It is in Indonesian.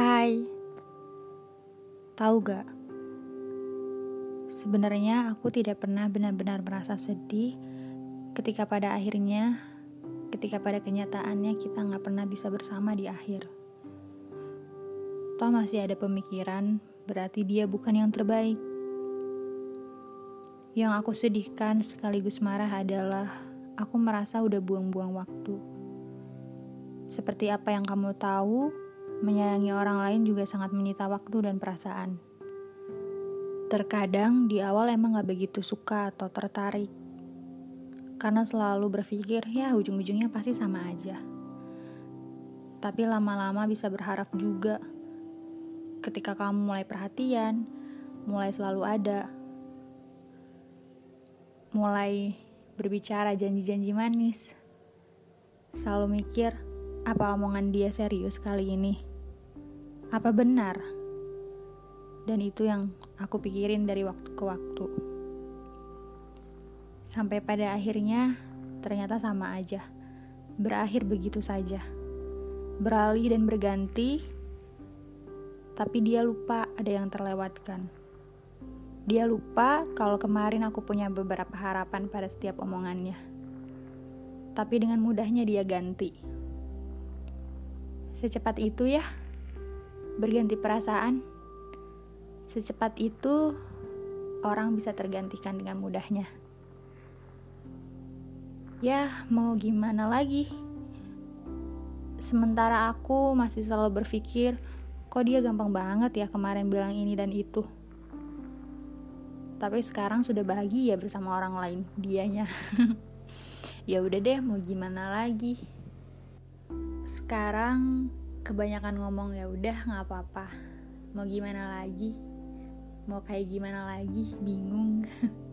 Hai, tahu gak? Sebenarnya aku tidak pernah benar-benar merasa sedih ketika pada akhirnya, ketika pada kenyataannya kita nggak pernah bisa bersama di akhir. Toh masih ada pemikiran, berarti dia bukan yang terbaik. Yang aku sedihkan sekaligus marah adalah aku merasa udah buang-buang waktu. Seperti apa yang kamu tahu, Menyayangi orang lain juga sangat menyita waktu dan perasaan. Terkadang di awal emang gak begitu suka atau tertarik. Karena selalu berpikir, ya ujung-ujungnya pasti sama aja. Tapi lama-lama bisa berharap juga. Ketika kamu mulai perhatian, mulai selalu ada. Mulai berbicara janji-janji manis. Selalu mikir, apa omongan dia serius kali ini? Apa benar? Dan itu yang aku pikirin dari waktu ke waktu. Sampai pada akhirnya ternyata sama aja. Berakhir begitu saja. Beralih dan berganti, tapi dia lupa ada yang terlewatkan. Dia lupa kalau kemarin aku punya beberapa harapan pada setiap omongannya. Tapi dengan mudahnya dia ganti. Secepat itu ya berganti perasaan. Secepat itu, orang bisa tergantikan dengan mudahnya. Ya, mau gimana lagi? Sementara aku masih selalu berpikir, kok dia gampang banget ya kemarin bilang ini dan itu. Tapi sekarang sudah bahagia bersama orang lain, dianya. ya udah deh, mau gimana lagi? Sekarang kebanyakan ngomong ya udah nggak apa-apa. Mau gimana lagi? Mau kayak gimana lagi? Bingung